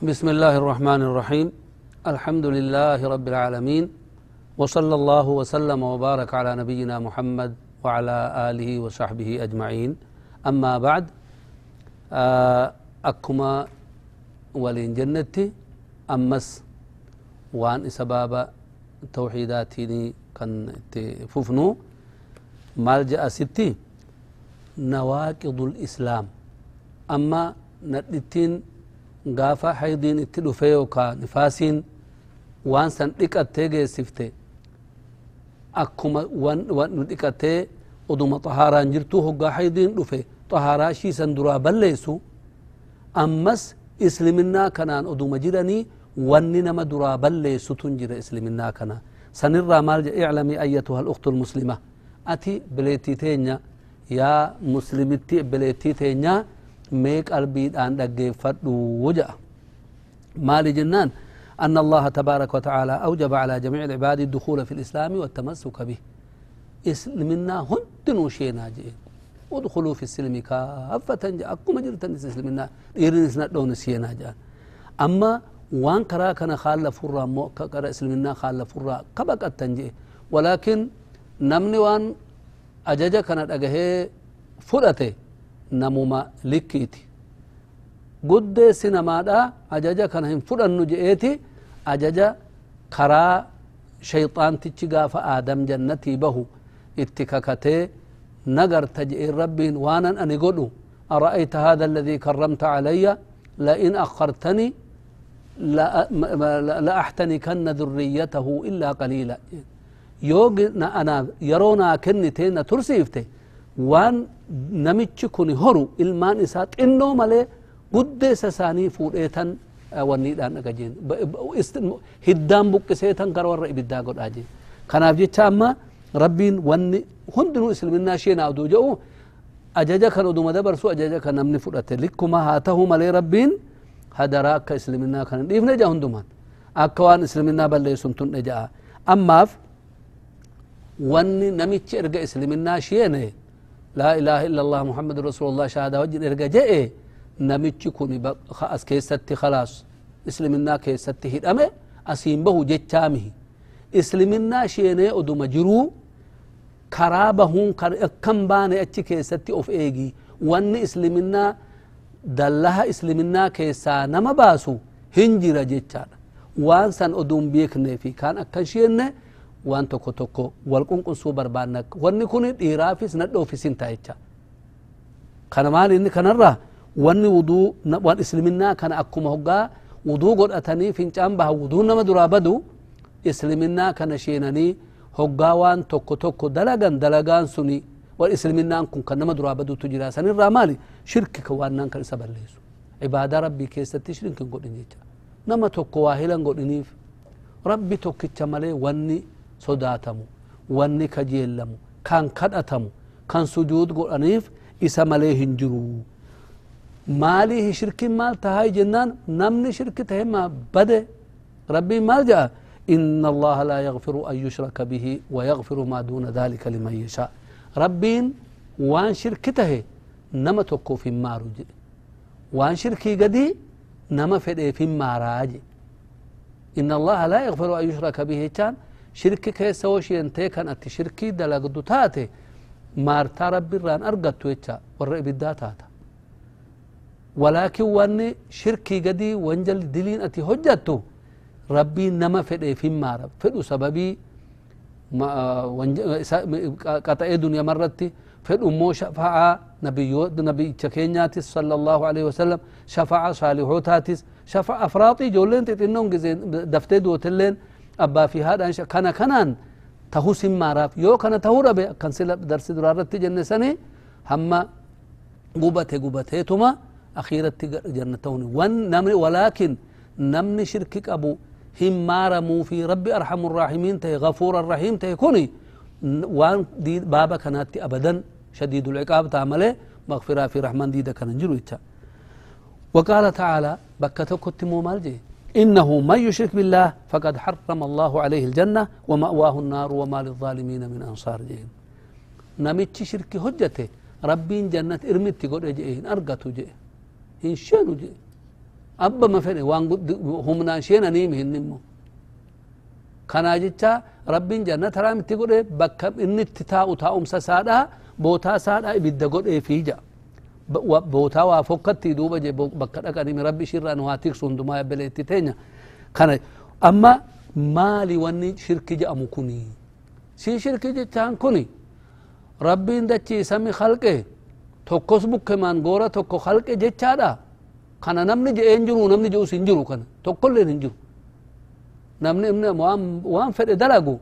بسم الله الرحمن الرحيم. الحمد لله رب العالمين وصلى الله وسلم وبارك على نبينا محمد وعلى آله وصحبه أجمعين. أما بعد آه، أكما ولين جنتي أمس وان سباب توحيداتيني كان ففنو مال جاء ستي نواقض الإسلام. أما ندتين غافا حيدين اتدفيو كا نفاسين وان سن دقتي geessifte akkuma wan nu dhiqatee oduma xahaaraan jirtuu hoggaa haydiin dhufe xahaaraa shiisan duraa balleessu ammas isliminaa kanaan oduma jiranii wanni nama duraa balleessutun jira isliminaa kana sanirraa maal jedhe iclamii ayyatuha aluktu lmuslima ati bileettii teenya yaa muslimitti bileettii teenya mee qalbiidhaan dhaggeeffadhu jedha maali jennaan? أن الله تبارك وتعالى أوجب على جميع العباد الدخول في الإسلام والتمسك به اسلمنا هندنو شينا جئ ادخلوا في السلم كافة أكو مجرد اسلمنا إيرن سنة دون سينا جاء أما وان كرا كان خال فرا مو كرا اسلمنا خال فرا كبك التنجئ ولكن نمني وان أججا كانت أجهه فرته نموما لكيتي guddeessi namaadha ajaja kana hin fudhannu je'eeti ajaja karaa shayxaantichi gaafa aadam jannatii bahu itti kakatee nagarta je'een rabbiin waanan ani godhu أرأيت هذا الذي كرمت علي لئن أخرتني لأحتنكن ذريته إلا قليلا يوغ أنا يرونا كنتين ترسيفته وان نمتش كوني هرو xinnoo malee guddeessa isaanii fuudheetan wanniidhaan dhagajeen hiddaan buqqiseetan gara warra ibiddaa godhaa jeen kanaaf jecha amma rabbiin wanni hundinuu isliminnaa isheen aduu jedhu ajaja kan oduma dabarsu ajaja kan namni fudhate likkuma haa tahu malee rabbiin hadaraa akka isliminnaa kan hin dhiifne jaa hundumaan akka waan isliminnaa balleessun tun ja'a ammaaf wanni namichi erga isliminnaa sheene ilaaha illa allah muhammadu rasuulullah shahaadaa wajjin erga je'e namichi kun as keessatti khalaas isliminnaa keessatti hidhame asiin bahu jechaamihi isliminnaa sheenee oduma jiruu karaa bahuun akkan baane achi keessatti of eegi wanni isliminnaa dallaha isliminnaa keessaa nama baasu hin jira jechaadha waan san oduun beekneefi kaan akkan sheenne waan tokko tokko wal qunqunsuu barbaanna wanni kun dhiiraafis nadhoofis hin ta'a kana maal inni kanarraa wanni wuduu wan isliminnaa kana akkuma hoggaa wuduu godhatanii fincaan baha wuduu nama duraa badu isliminnaa kana sheenanii hoggaa waan tokko tokko dalagan dalagaan suni wal isliminnaan kun kan nama duraa badutu jira sanirraa maali shirki ka waannaan kan isa balleessu ibaadaa rabbii keessatti shirki hin godhin jecha nama tokko waa hilan godhiniif rabbi tokkicha malee wanni sodaatamu wanni kajeellamu kan kadhatamu kan sujuud godhaniif isa malee hin jiruu مالي شرك مال تهاي جنان نمني شرك تهما بده ربي ما جاء إن الله لا يغفر أن يشرك به ويغفر ما دون ذلك لمن يشاء ربين وان شركته نما تكو في مارج وان شركي قدي نما فدي في ماراج إن الله لا يغفر أن يشرك به كان شرك كيس وشي انتي كان أتي شركي دلقدو تاتي. مارتا ربي ران أرقدتو يتشا والرئي بالداتاتا ولكن واني شركي قدي وانجل دلين أتي هجتو ربي نما فدي في مارا. فدو سببي ما قطع دنيا مرتي. فدو مو شفاعة نبيو نبي تكينياتي صلى الله عليه وسلم. شفاعة صالحوتاتيس شفاعة أفراطي جولين تتنون دفتي دوتلين أبا في هذا كان كنان تهو سماراف يو كان تهو ربي كان سلا درس درارتي جنساني هم قبته قبته تما أخيرا جنتون ون نمني ولكن نمني شركك أبو. هم مارموا في ربي أرحم الراحمين. تي غفور الرحيم. تي كوني. وان دي بابا كانت أبدا شديد العقاب تعمله. مغفرة في رحمن دي كان نجرو وقال تعالى بكتك مو مالجي. إنه من يشرك بالله فقد حرم الله عليه الجنة ومأواه النار وما للظالمين من أنصار جئين نمت شرك هجته. ربين جنة إرمت قد جئين أرقت جئين إن جئ أبا ما فيني؟ وان قد هم ناشين نيمه النمو كان جئتا ربين جنة رامت قد إيه؟ بكم إن التتاء تاء مسسادة بوتا سادة إبدا قد إيه فيجا. Waa fokkatti duuba je bakka dhaqanimi rabbi ishirraa nu haa tiksu hundumaa yabbeleetti teenya kana amma maali wanni shirki jedhamu kuni si shirki jechaan kuni rabbiin dachiisami kalqe tokkos bukkemaan goora tokko kalqe jechaadha kana namni je'een jiru namni je'us hin jiru kana tokkolleen hin jiru namni waan fedhe dalagu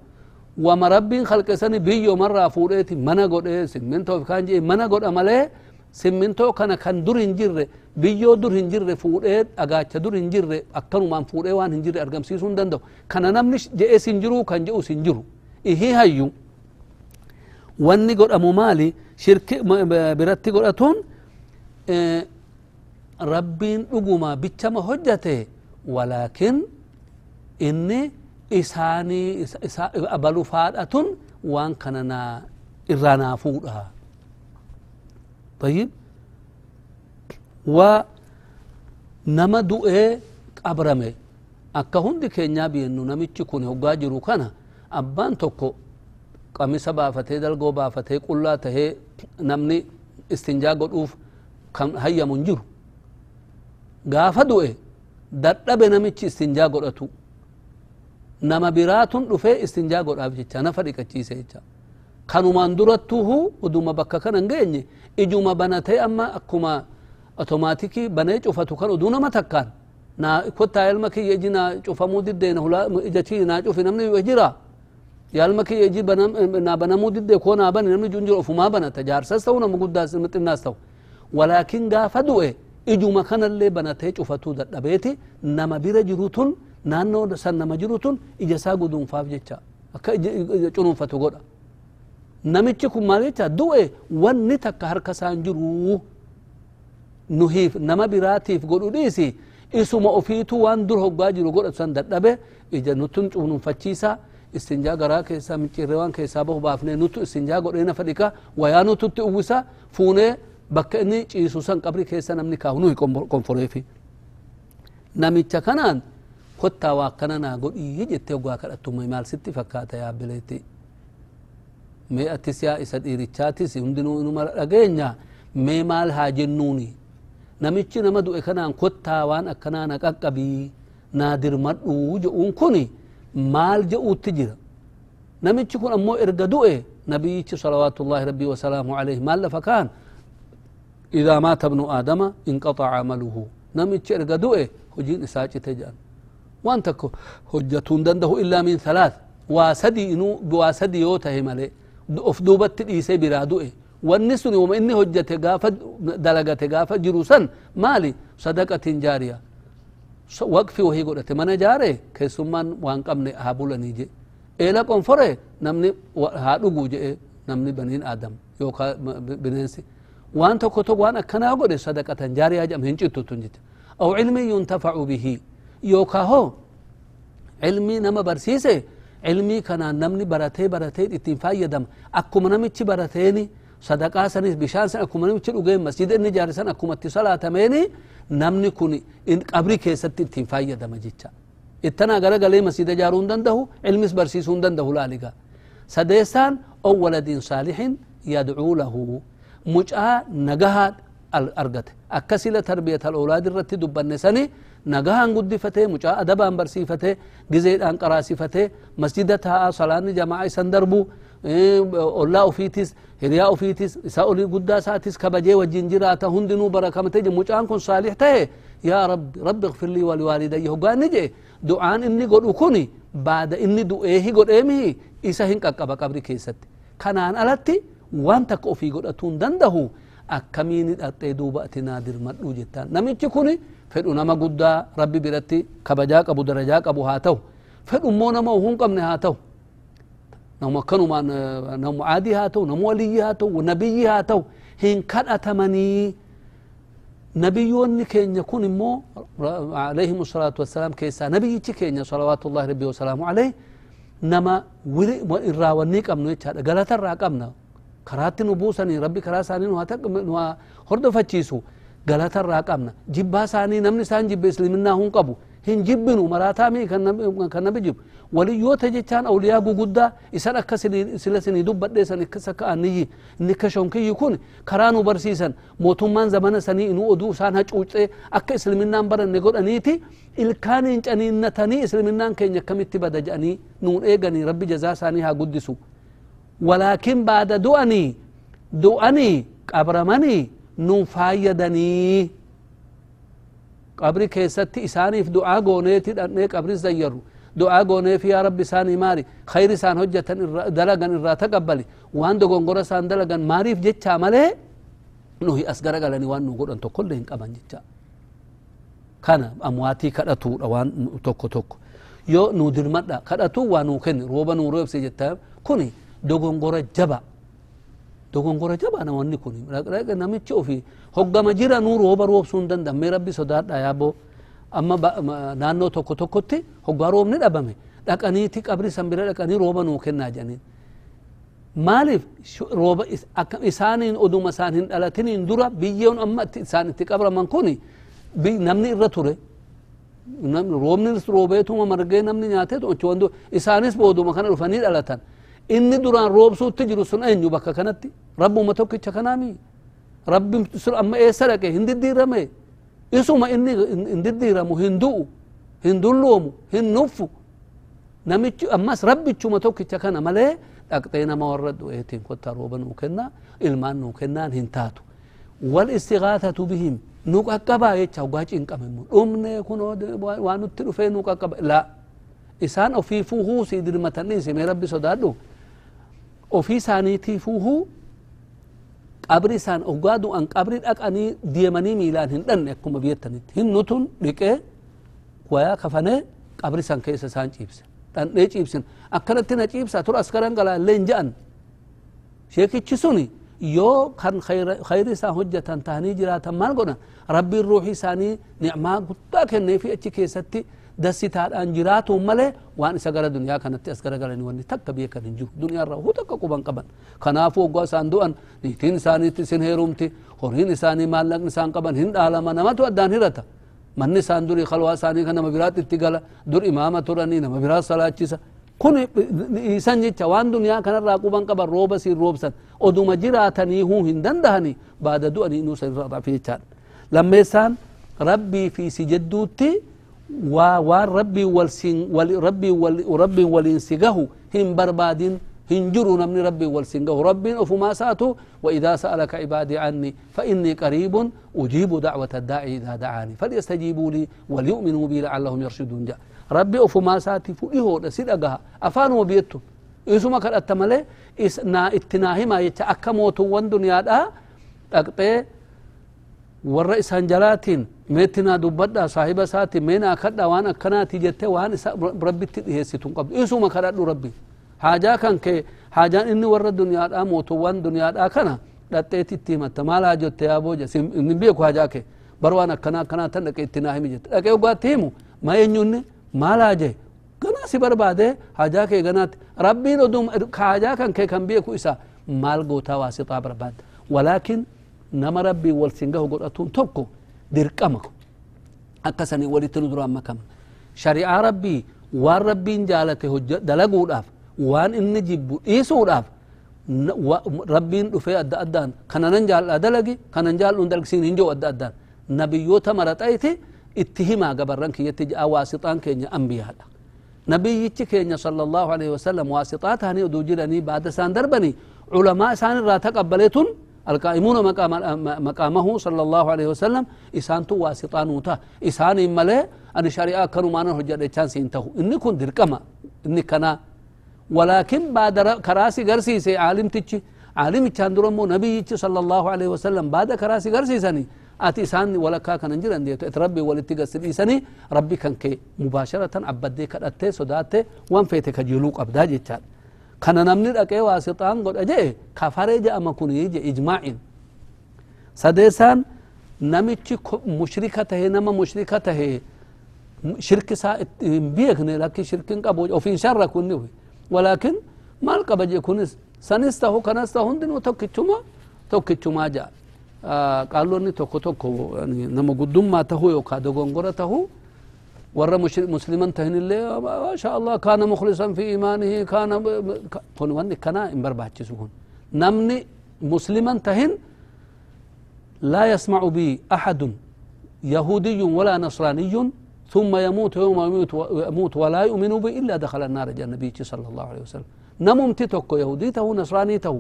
wama rabbiin kalqe sani biyyo marraa fuudheeti mana godhe simmintoof kaan jee mana godha malee simmintoo kana kan dur hin jirre biyyoo dur hin jirre fuudhee dhagaacha dur hin jirre akkanumaan fuudhee waan hin jirre argamsiisuu hin danda'u kana namni je'es hin jiru kan je'us hin jiru ihii hayyu wanni godhamu maali shirki biratti godhatuun rabbiin dhuguma bichama hojjate walaakin inni isaanii abalu faadhatun waan kana irraa naa fuudha طيب ونما دؤي قبرمه akka hundi keenyaa biyennu namichi kun hoggaa jiru kana abbaan tokko qamisa baafatee dalgoo baafatee qullaa tahee namni istinjaa godhuuf kan hayyamu hin jiru gaafa du'e dadhabe namichi istinjaa godhatu nama biraatun dhufee istinjaa godhaaf jecha nafa dhiqachiise jecha kanumaan durattuhu uduma bakka kana hin geenye ijuma banatee amma akkuma otomaatikii banee cufatu kan uduu nama takkaan na kottaa ilma kiyya iji naa cufamuu diddeena ija kiyya naa cufi namni jira yaalma kiyya iji naa banamuu diddee koo naa bani namni junjira ofumaa banata jaarsas ta'u nama guddaas xinnaas ta'u walaakin gaafa du'e ijuma kanallee banatee cufatuu dadhabeeti nama bira jirutun naannoo san nama jirutun ija isaa guduunfaaf jecha akka cunuunfatu godha namichi kun maal jecha du'e wanni takka harka isaan jiru nuhiif nama biraatiif godhu dhiisi isuma ofiitu waan dur hoggaa jiru godhatu san dadhabe ija nutun cunuunfachiisa istinjaa garaa keessaa micciirree waan keessaa bahu baafnee nutu istinjaa godhee nafa dhiqa wayaa nututti uwwisa fuunee bakka inni ciisu san qabri keessa namni kaahu nuhi konforeefi namicha kanaan kottaa waa akkana naa godhii jettee hoggaa kadhattumma maal sitti fakkaata yaabbileetti mee attis yaa isa dhiirichaatis hundinuu inuma dhageenya mee maal haa jennuuni namichi nama du'e kanaan kottaa waan akkanaa na qaqqabii naa dirmadhuu je'uun kun maal je'uutti jira namichi kun ammoo erga du'e nabiyyichi salawaatullaahi rabbii wasalaamu alayhi maal lafa kaan idaa maata ibnu aadama inqaxaca amaluhu namichi erga du'e hojiin isaa cite jedhan waan takko hojjatuu hin dandahu illaa min thalaat waa sadi of duubatti dhiisee biraa du'e wanni sun wama inni hojjate gaafa dalagate gaafa jiru san maali sadaqatin jaariya waqfi wahii godhate mana jaare keessummaan waan qabne haa bulanii je eela qonfore namni haa dhuguu je'e namni baniin aadam yookaa bineensi waan tokko tokko waan akkanaa godhe sadaqatan jaariyaa jedhama hin cittutun jecha aw cilmi yuntafacu bihi yookaa hoo cilmii nama barsiise علمي كان نمني براتي براتي اتين فايدم اكو منمتي براتين صدقاء سنس بشان سن اكو منمتي لغي مسجد اني جارسان اكو متي صلاة ميني نمني كوني ان قبري كيسر اتين فايدم جيتا اتنا غرا غلي مسجد جارون دنده علمي سبرسي سون دنده لالغا صدقسان أو ولد صالح يدعو له مجأة نغهات الارغت اكسي لتربية الاولاد الرتي دبان نساني sani nagahaan guddifatee mucaa adabaan barsiifatee gizeedhaan qaraasifatee masjida taa'a salaanni jamaa isan darbu ollaa ufiitis hiriyaa ufiitis isa oli guddaa isaatis kabajee wajjin jiraata hundinuu barakamte je mucaan kun saalix tahe yaa rabbi rabbi اغفر لي ولوالدي godhu kun baada inni du'eehi godheemi isa hin qaqqaba qabri keessatti kanaan alatti waan takka ofii godhatuu hin dandahu akkamiini dhaxxee duuba ati naa dirmadhuu jettaan namichi kun fedhu nama guddaa rabbi biratti kabajaa qabu darajaa qabu haa ta'u fedhu immoo nama hin qabne haa ta'u namu akkanumaan namu aadii haa ta'u namu waliyyi haa ta'u nabiyyi haa ta'u hin kadhatamanii nabiyyoonni keenya kun immoo alayhim salaatu wassalaam keessaa nabiyyichi keenya salawaatullahi rabbi wasalaamu alayh nama irraa wannii qabnu jechaadha galata irraa qabna karaatti nu buusanii rabbi karaa isaanii nu hordofachiisu galata irraa qabna jibbaa isaanii namni isaan jibbe isliminnaa hun qabu hin jibbinu maraataa mii kan nabi jibbu waliyyoota jechaan awliyaa guguddaa isan akka sila sinii dubbadhee san akkas akka anniyyi inni akka shonkiyyi kun karaa nu barsiisan mootummaan zamana sanii inuu oduu isaan hacuucee akka isliminnaan baranne godhaniiti ilkaaniin caniinnatanii isliminnaan keenya akkamitti bada jedhanii nuun eeganii rabbi jazaa isaanii haa guddisu walaakin nuun faayyadanii qabri keessatti isaaniif du'aa gooneeti dhandhee qabri zayyarru du'aa gooneef yaa rabbi isaanii maali khayri isaan hojjetan dalagan irraa taqabbali waan dogongora isaan dalagan maaliif jechaa malee nuhi as garagalanii waan nu godhan tokkollee hin qaban jecha kana amwaatii kadhatuudha waan tokko tokko yoo nu dirmadha kadhatu waa nuu kenni rooba nuu roobse jetta kuni dogongora jaba تكون قرة جبا أنا وني كوني لا لا كنا متشوفي هو جما جيرا نور هو بروب سندن دم مير ربي صدار دا أما با نانو تكو تكو تي هو جارو من الأبمة لا كاني تيك أبري سامبرا لا كاني روبا نو كنا جاني مالف روبا إس أك إسانين أدو مسانين ألا تنين بيجون أما إسان تيك أبرا من كوني بي نمني رتوره نم روبني روبه توما مرجع نمني ناته تو أشواندو إسانيس بودو مكان رفاني ألا تان إني دوران روبسو تجرو سن أين يبكى كانت رب ما توكي تكنامي رب سر أما إيه سرك هند الديرامي إسو ما إني هند الديرامو هندو هندو اللوم هندو نمي أماس ربي تشو ما توكي تكنا ملي أكتين ما وردو إيتين كتا روبا نوكنا إلمان نوكنا هنتاتو والاستغاثة بهم نوك أكبا يتشا وقاش إنكم أمني كنو وانو تلوفين نوك أكبا لا إسان أو في فوهو سيدر متنين سيمي ربي صدادو ofii isaaniitii fuuhuu qabri isaan hoggaa du'an qabri dhaqanii deemanii miilaan hin dhanne akkuma biyyatanitti hin nutun dhiqee wayaa kafanee qabri san keessa isaan ciibse dhandhee ciibsin akkanatti na ciibsa tura askaran galaallee hin je'an sheekichi suni yoo kan khayri isaan hojjetan tahanii jiraatan maal godhan rabbiin ruuxii isaanii nicmaa guddaa kenneefi achi keessatti jiraatuun malee waan isa gara duniyaa kanatti as garagalanii wanni takka beekan hin jiru duniyaa irraa huu takka quban qaban kanaafuu waggaa isaan du'an niitiin isaaniitti isin heerumti horiin isaanii maallaqni isaan qaban hin dhaalama namatu addaan hirata manni isaan durii kalwaa isaanii kan nama biraatti itti gala dur imaama turanii nama biraa salaachisa kun isan jecha waan duniyaa kanarraa quban qaban rooba siin roobsan oduma jiraatanii huu hin dandahanii baada du'anii inuu san irraa dhafe jechaadha lammeessaan rabbii fi si jedduutti waliin si gahu hin barbaadin hin jiru namni rabbiin wal sin gahu rabbiin ofumaa saatu وإذا سألك عبادي عني فإني قريب أجيب دعوة الداعي إذا دعاني فليستجيبوا لي وليؤمنوا بي لعلهم يرشدون جاء. ربي أفما سأتي فئه سيدقها أفان وبيتو إسما كان أتمالي إسنا اتناهي ما يتأكموتو وان دنيا دا أقطي warra isaan jalaatiin meettinaa dubbadha saahiba isaati meenaa kadha waan akkanaati jette waan isa rabbitti dhiheessitun qabdu isuma kadhadhu rabbi haajaa kan kee haajaan inni warra duniyaadhaa mootuwwan duniyaadhaa kana dhaxxeeti itti himatta maal haajotte yaa booja inni beeku haajaa kee bar waan akkanaa akkanaa tan dhaqee itti naa himi jette dhaqee ogaatti himu ma eenyunni maal haaje ganaa si barbaade haajaa kee ganaatti rabbiin odum haajaa kan kee kan beeku isa maal gootaa waasixaa barbaadda walaakin nama rabbii wal singahu godhatuun tokko dirqama akkasanii walitti nu duraan makama shari'aa rabbii waan rabbiin jaalate dalaguudhaaf waan inni jibbu dhiisuudhaaf rabbiin dhufee adda addaan kananan jaalladha dalagi kanan jaalladhu dalgisiin hin jiru adda addaan nabiyyoota maraxayti itti himaa gabarran kiyyatti ja'a waasixaan keenya ambiyaadha nabiyyichi keenya sala allahu alaihi wasalam waasixaa tahanii oduu jiranii baada isaan darbanii culamaa isaan irraa taqabbaleetun القائمون مقام مقامه صلى الله عليه وسلم إسان تو واسطان وتا إسان ملي أن شريعة كانوا معنا هجر إتشان سينتهو. إني كن درقما إني كنا. ولكن بعد كراسي غرسي سي عالم تجي عالم تشان درمو نبي صلى الله عليه وسلم. بعد كراسي غرسي سني. ati isaan walakkaa kanan jiran deeto et rabbi walitti gassidhiisanii rabbi kan kee mubaasharatan abbaddee kadhattee sodaattee waan feete kajeeluu qabdaa jechaadha namni dhaqee waasixaan godha jee kafaree je'ama kun je ijmaa'in sadeessaan namichi mushrika tahe nama mushrika tahe shirki isaa hin beekne lakki shirkin qabu ofiin sharra kunni walaakin maal qaba je kunis sanis tahu kanas tahu hundinuu tokkichuma tokkichumaa ja'a قالوا اني توكو توكو يعني نما قدما تهو يوكا ورا مسلما تهن اللي ما شاء الله كان مخلصا في إيمانه كان كون وني كنا امبر باچسون نمني مسلما تهن لا يسمع بي أحد يهودي ولا نصراني ثم يموت يوم يموت, يموت ولا يؤمن بي إلا دخل النار جاء النبي صلى الله عليه وسلم. نممتي توكو يهودي تهو نصراني تهو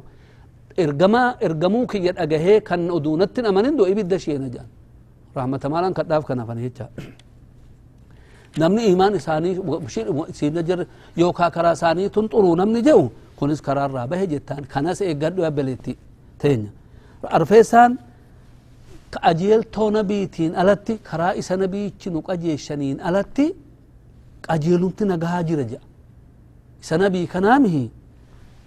ارجما ارجمو كي يدغه كان ادونتن امنين دو ابد شينا جان. رحمة مالان كداف كنا فنيچا نمني ايمان ثاني سين جر يوكا كرا ثاني تنطرو نمني جو كونس كرار رابه جتان كناس ايغدو يبلتي تين ارفيسان كاجيل تو نبيتين التي كرا اس نبي نبيچ قجيشنين التي قجيلونت نغا جرجا سنبي كنامه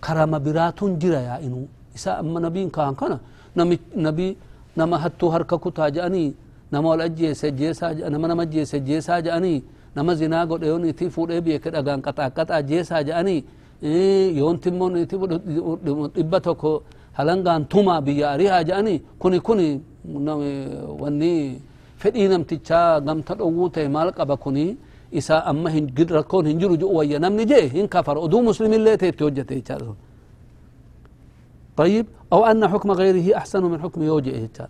كرام براتون جرا يا انو isa amma nabiin kaan kana nabi nama hattuu harka kutaa jedhanii nama ol ajjeese jeesaa nama nama ajjeese jeesaa jedhanii nama zinaa godhe yoon itti fuudhee beeke dhagaan qaxaaqqaxaa jeesaa jedhanii yoonti immoo dhibba tokko halangaan tumaa biyya arihaa jedhanii kuni kuni wanni fedhii namtichaa gamta dhowwuu ta'e maal qaba kuni isa amma rakkoon hin jiru jedhu wayya namni jee hin kafara oduu muslimillee ta'e itti hojjete jechaadha طيب أو أن حكم غيره أحسن من حكم يوجئه إيه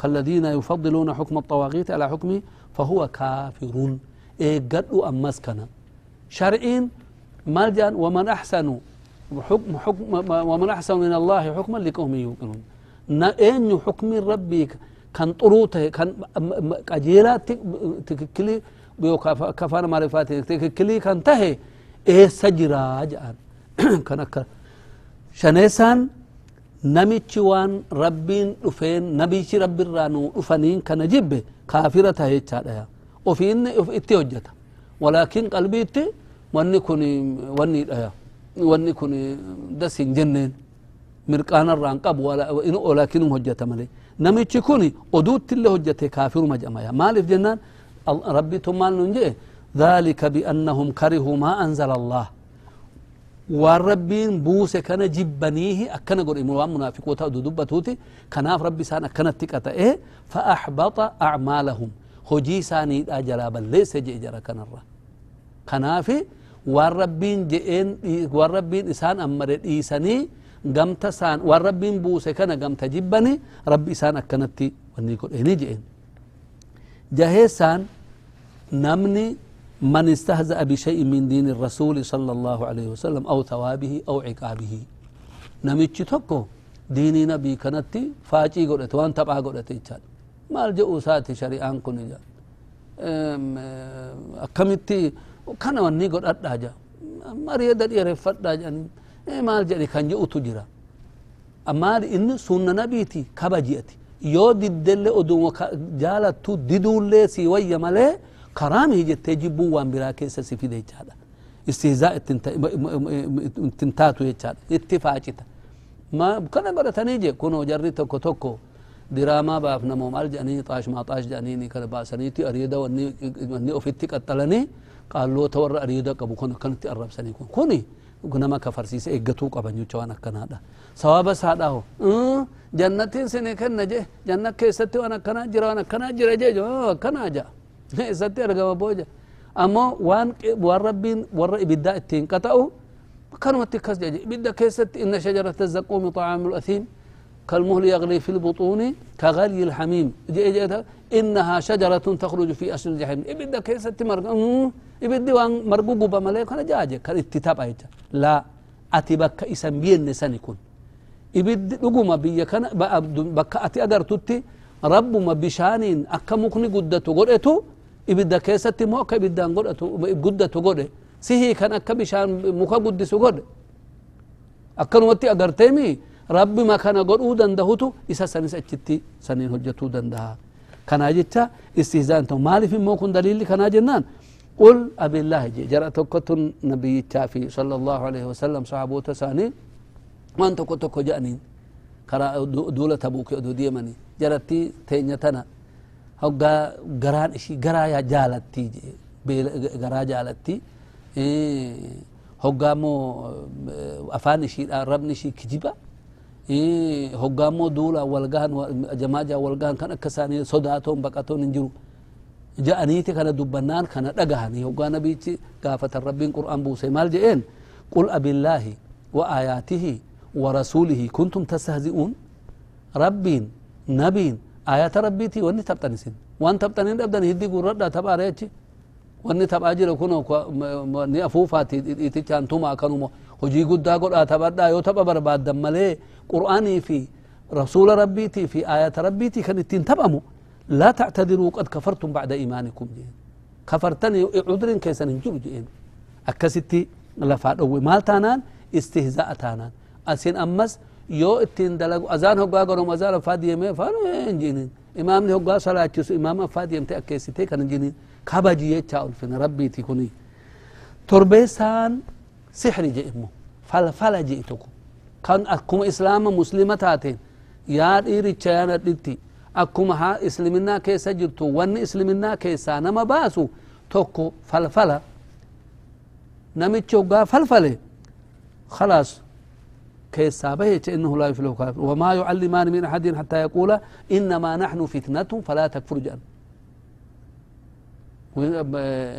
كالذين يفضلون حكم الطواغيت على حكمه فهو كافر إيه قدوا أم مسكنا شرعين ملجا ومن أحسن حكم حكم ومن أحسن من الله حكما لقوم يوقنون. نأين حكم ربي كان طروته كان أجيلات تككلي كفان معرفات تككلي كان تهي. إيه سجرا جان كان شنيسان namichi waan rabbiin dhufeen nabichi rabbiirraa nuu dhufaniin kana jibbe kaafira tahe jechaadha وفين إتي وجته ولكن قلبي إتي وأني كوني وأني دايا وأني كوني دسين جنين. مرقان الرانقب ولا ولكن وجته ملي. نمي تشكوني ودوت اللي وجته كافر ما جمايا مالف جنان ربي ثم نجي ذلك بأنهم كرهوا ما أنزل الله. وربين بوس كان جبنيه أكن قر إمرأة منافق وتأذو دبته كناف ربي سان أكن التكة إيه؟ فأحبط أعمالهم. Hojii isaaniidha jalaa balleesse jee jara kanarra kanaafi waan rabbiin je'een waan rabbiin isaan ammare dhiisanii gamta isaan waan rabbiin buuse kana gamta jibbani rabbi isaan akkanatti wanni godheni je'en jaheessaan namni من استهزأ بشيء من دين الرسول صلى الله عليه وسلم أو ثوابه أو عقابه نمتش تكو ديني نبي كانت فاجي قلت وان تبع قلت يتشال ما الجؤ ساتي شريعان كن جا أكمتي كان واني قد أداجا مريد يرفت داجا ما الجري كان جؤ تجرا أما إن سنة نبيتي كبجيتي يو ددل أدو جالتو ددول سي ويا مليه كرامه جتة جبو وان برا كيسا سفيد يجادا استهزاء تنتاتو يجادا اتفاجتا ما كان قد تنيجي كونو جري توكو توكو دراما بافنا مومال جاني طاش ما طاش جاني نكر باسنيتي أريدا وني وني أفتي قتلني قال لو تور أريدا كبو كن كنتي أرب سني كون كوني غنما كفرسيس إيجتو كابنيو جوانا كنادا سوابا سادا هو جنتين سني كن نجى جنة كيستي وانا كنا جرا وانا كنا جرا جى جو كنا جا۔ ستي أرجع ما بوجا۔ أما وان وربين ور إبدا التين كتاو كانوا متكس جاجي إبدا كيستي إن شجرة الزقوم طعام الأثيم كالمهل يغلي في البطون كغلي الحميم. إنها شجرة تخرج في أصل الجحيم. إبدا كيسة مرق إبدا وان مرقوق بملك كان جاجة. كان اتتاب أيجا لا أتي بك إسم نسان يكون إبدا لقوما بيا كان بك أتي أدر تتي. رب ما بشانين أكا مكني قدتو قرأتو ibidda keessatti immoo akka ibiddaan godhatu guddatu godhe sihii kan akka bishaan muka guddisu godhe akkanumatti agarteemi rabbima kana godhuu dandahutu isa sanis achitti saniin hojjetuu dandaha kanaa jecha istihzaan ta'u maaliif immoo kun daliilli kanaa jennaan قل أبي الله جي جرى تكتن نبي في صلى الله عليه وسلم صحابو تساني وان تكو تكو جاني كرا دولة تبوك أدو ديمني جرتي تينيتنا hoggaa garaan ishii garaa yaa jaalatti garaa jaalatti hoggaa immoo afaan ishiidha rabni ishii kijiba hoggaammoo duula walgahan jamaaja walgahan kan akka isaanii sodaatoon baqatoon hin jiru ja'aniiti kana dubbannaan kana dhagahanii hoggaa nabichi gaafatan rabbiin qur'aan buuse maal je'een qul abillaahi wa aayaatihi wa rasuulihi kuntum tastahzi'uun rabbiin nabiin ayata rabbiiti wanni tapxan isin waan tapxaniin dhabdan hiddi gurradha taphaare achi wanni taphaa jira kun ni afuufaati dhiitichaan tuma kanuma hojii guddaa godhaa taphadhaa yoo tapha barbaaddan malee qur'aanii fi rasuula rabbiitii fi ayata rabbiitii kan ittiin taphamu لا تعتذروا قد كفرتم بعد إيمانكم جين كفرتني عذر كيسن انجر جين أكستي لفا دوي مال تانان استهزاء تانان أسين أمس يو اتين دلق أزان هقا قرم أزان فاد يمي فانو انجينين إمام ني هقا صلاة جسو إمام فاد يمتي أكيستي كان انجينين كبجي يتشاء الفن ربي سحر جئمو فلفل جئتكم كان أكم إسلام مسلمة تاتين. يا إيري تشانا دلتي. akkuma haa islaminaa keessa jirtu wanni islaminaa keessaa nama baasu tokko falfala namichi hoggaa falfale خلاص. كيسا بهيت إنه لا يفلح كافر. وما يعلمان من أحد حتى يقول إنما نحن فتنة فلا تكفر جأن.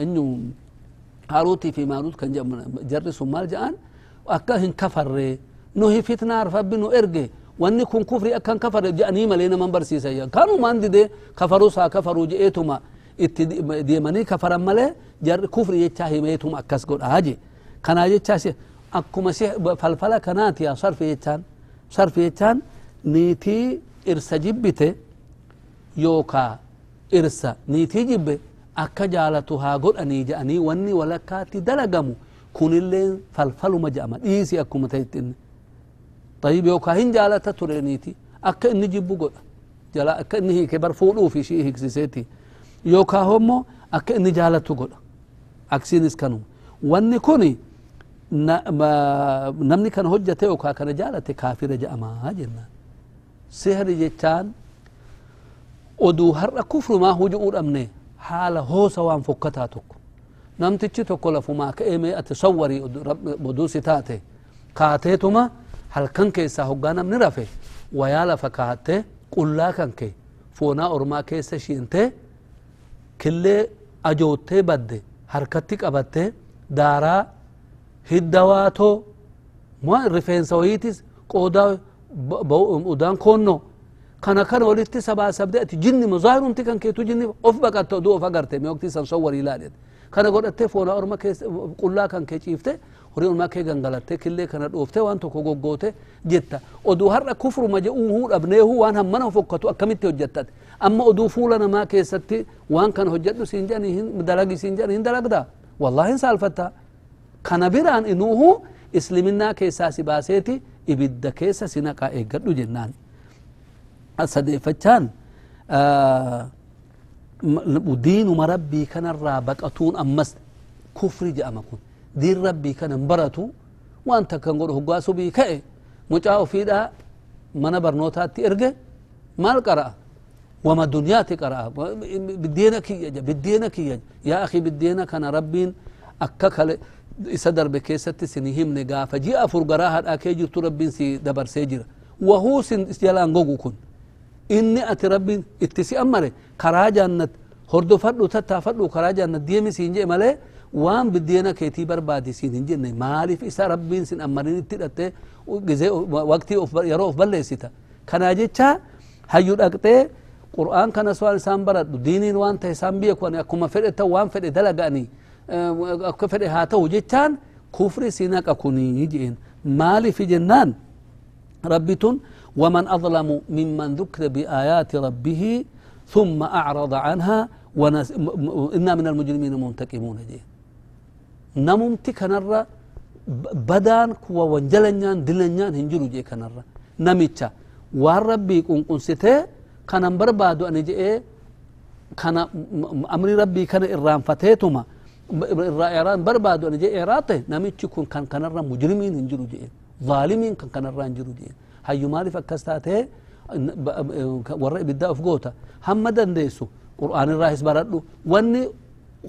إنه هاروتي في ماروت كان جرس مال جأن أكاهن كفر نهي فتنة عرف بنو إرقي wanni kun kufri akkan kafare je'anii malee naman barsiisayya kanumaan dide kafarus haa kafaruu je'eetuma itti deemanii kafaran malee jarri kufri jechaa himeetuma akkas godhaa je kanaa jechaas akkuma si falfala kanaati yaa sarfi jechaan sarfi jechaan niitii irsa jibbite yookaa irsa niitii jibbe akka jaalatu haa godhanii je'anii wanni walakkaatti dalagamu kunillee falfaluma je'ama dhiisi akkuma ta'ettinni طيب يوكا هن جالتا ترينيتي أكا إني جيبو قد جلا أكا إني هيك برفولو في شيء هيك سيتي يوكا همو أكا إني جالتو قد أكسين اسكنو واني كوني namni kan hojjate yookaa kana jaalate kaafira je'amaa jenna sihri jechaan oduu har'a kufrumaa huju'uu dhabne haala hoosa حال هو سواء فكتاتك نمتشي تقول فما كأمي أتصوري بدو ستاتي كاتيتما هل كان كيسا هقانا من رفي ويالا فكاتي قل لا كان كي فونا أرما كيسا شينتي كل أجوتي بد حركتك أبدت دارا هدواتو. ما رفين سويتيس قودا بو أدان كونو كان كان ولدت سبع سبدات جن مظاهر انت كان كيتو جن اوف بقت تو دو فقرت ميوك تي سن صور إلى لد كان قد تفون اور ما كيس قلا كان كيفت هري ما كي غنغلت كل كان دوفت وان تو كوغو غوت جتا كفر ما جو هو ابنه هو وان من فقتو اكمت اما أو دو ما كي ستي وان كان هجد سين جن هين مدلغ سين جن هين والله ان سالفتا كان بيران انه اسلمنا كيساسي باسيتي ابيد كيسا سينا كا اي جنان si naqaa eeggadhu jennaan sadeeffachaan diinuma rabbii kanarraa baqatuun ammas kufri je'ama kun diin rabbii kana hin baratu waan takkan godhu hoggaa subii ka'e mucaa ofiidha mana barnootaatti erge maal qara'a wama duniyaati qara'a biddeena kiyya biddeena kiyya yaa akhi biddeena kana rabbiin akka kale isa darbe keessatti sini himne gaafa ji'a afur garaa hadhaa kee inni ati rabbiin itti si ammare karaa jaannat hordofadhu tattaafadhu karaa jaannat deemi siin jee malee waan biddeena keetii barbaadi siin hin jenne maaliif isa rabbiin sin ammarin itti hidhatte gizee waqtii yeroo of balleessita kanaa jecha hayyu dhaqxee qur'aan kanas waan isaan baradhu diiniin waan ta'e isaan kuani akkuma fedhe ta'u waan fedhe dalaga'anii akka fedhe haa ta'u jechaan kufri si naqa kunii jeen maaliif jennaan rabbi tun ومن أظلم ممن ذكر بآيات ربه ثم أعرض عنها ونس... إنا من المجرمين منتقمون. جين نممتي كنرى بدان كوا وانجلنيان دلنيان هنجرو جي كنرى. نميتشا. وان ربي كون قنسته كان بربادو أن جئ كان أمر ربي كان إرام فتيتما إران بربادو أن جئ إراته نميتشي كون كان كنرى مجرمين هنجرو جئ ظالمين كان كنرى هنجرو جئ هاي ما دي فكستات ورا بدا افغوتا هم دندسو قران الله اسبرلو وني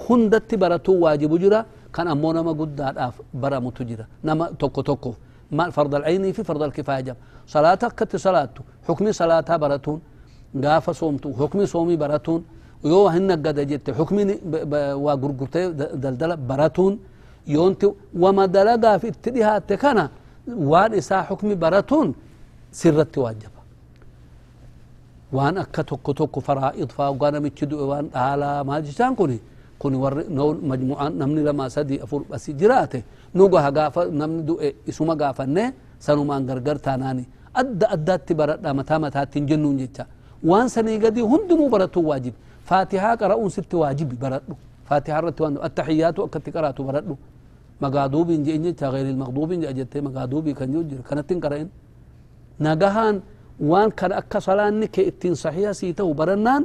خندت برتو واجب جرا كان امونا ما قد اف برا متجرا نما توكو توكو ما فرض العين في فرض الكفايه جب صلاتك كت صلاته حكمي صلاتها براتون غاف صومتو حكمي صومي براتون يو هن قد جت حكمي وغرغرت دلدل براتون يونت وما دلغا في تديها تكنا وان اسا حكمي وان إسا حكمي براتون سرت واجب وان أكا توكو توكو فرائض فاوغانا ميتشدو وان آلا ما جسان كوني. كوني ور نول مجموعان نمني لما سدي أفور بس جراته. نوغا هغافا نمني دو إسوما غافنه سنو مان غرغر تاناني. أدى أدى بردا متا متا تنجنون جتا. وان سني قدي هندنو برتو واجب فاتحة قرأون ست واجب بردو فاتحة رتوان التحيات وقت قرأتو بردو مغادوب إن جتا غير المغضوب إن جتا مغادوب كان يوجر. كانت تنقرأين. نجاهان وان كان أكا صلاني إتين صحيح سيته وبرنان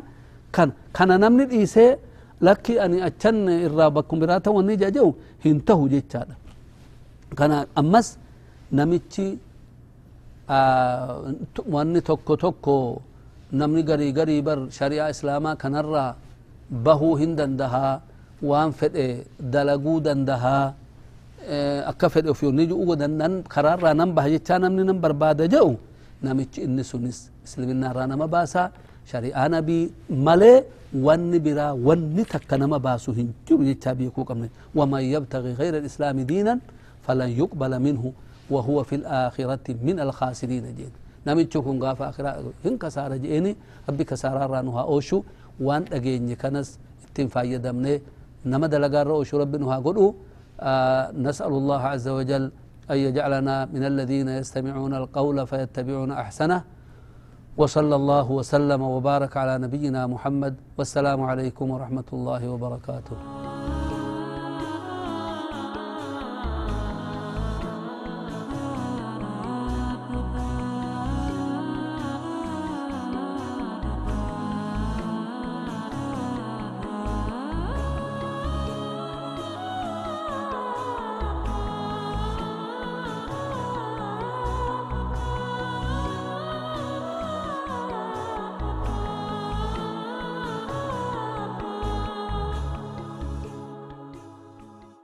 كان كان نمني الإيسي لكي أني أتشن إرابكم براته واني جاجو هنتهو جيتشانا. كان أمس نمتشي آه واني توكو توكو نمني غري غري بر شريعة إسلاما كان الرا بهو هندن دها وان فتء دلقو دن دها آه، أكا فتء فيو نيجو دن نن قرار را نم بها جيتشانا برباد جو. Namichi inni sunis islaminaarraa nama baasaa shari'aa nabii malee wanni biraa wanni takka nama baasu hin jiru jechaa beekuu qabne waman yabtagi gayra alislaami diinan falan yuqbala minhu وهو في الآخرة من الخاسرين جين نمتشو كن غاف آخرة هن كسارة جيني ربي كسارة رانوها أوشو وان أجيني كنس اتن فايدمني نما دلقار أوشو ربي نها قلو آه نسأل الله عز وجل أن يجعلنا من الذين يستمعون القول فيتبعون أحسنه. وصلى الله وسلم وبارك على نبينا محمد. والسلام عليكم ورحمة الله وبركاته.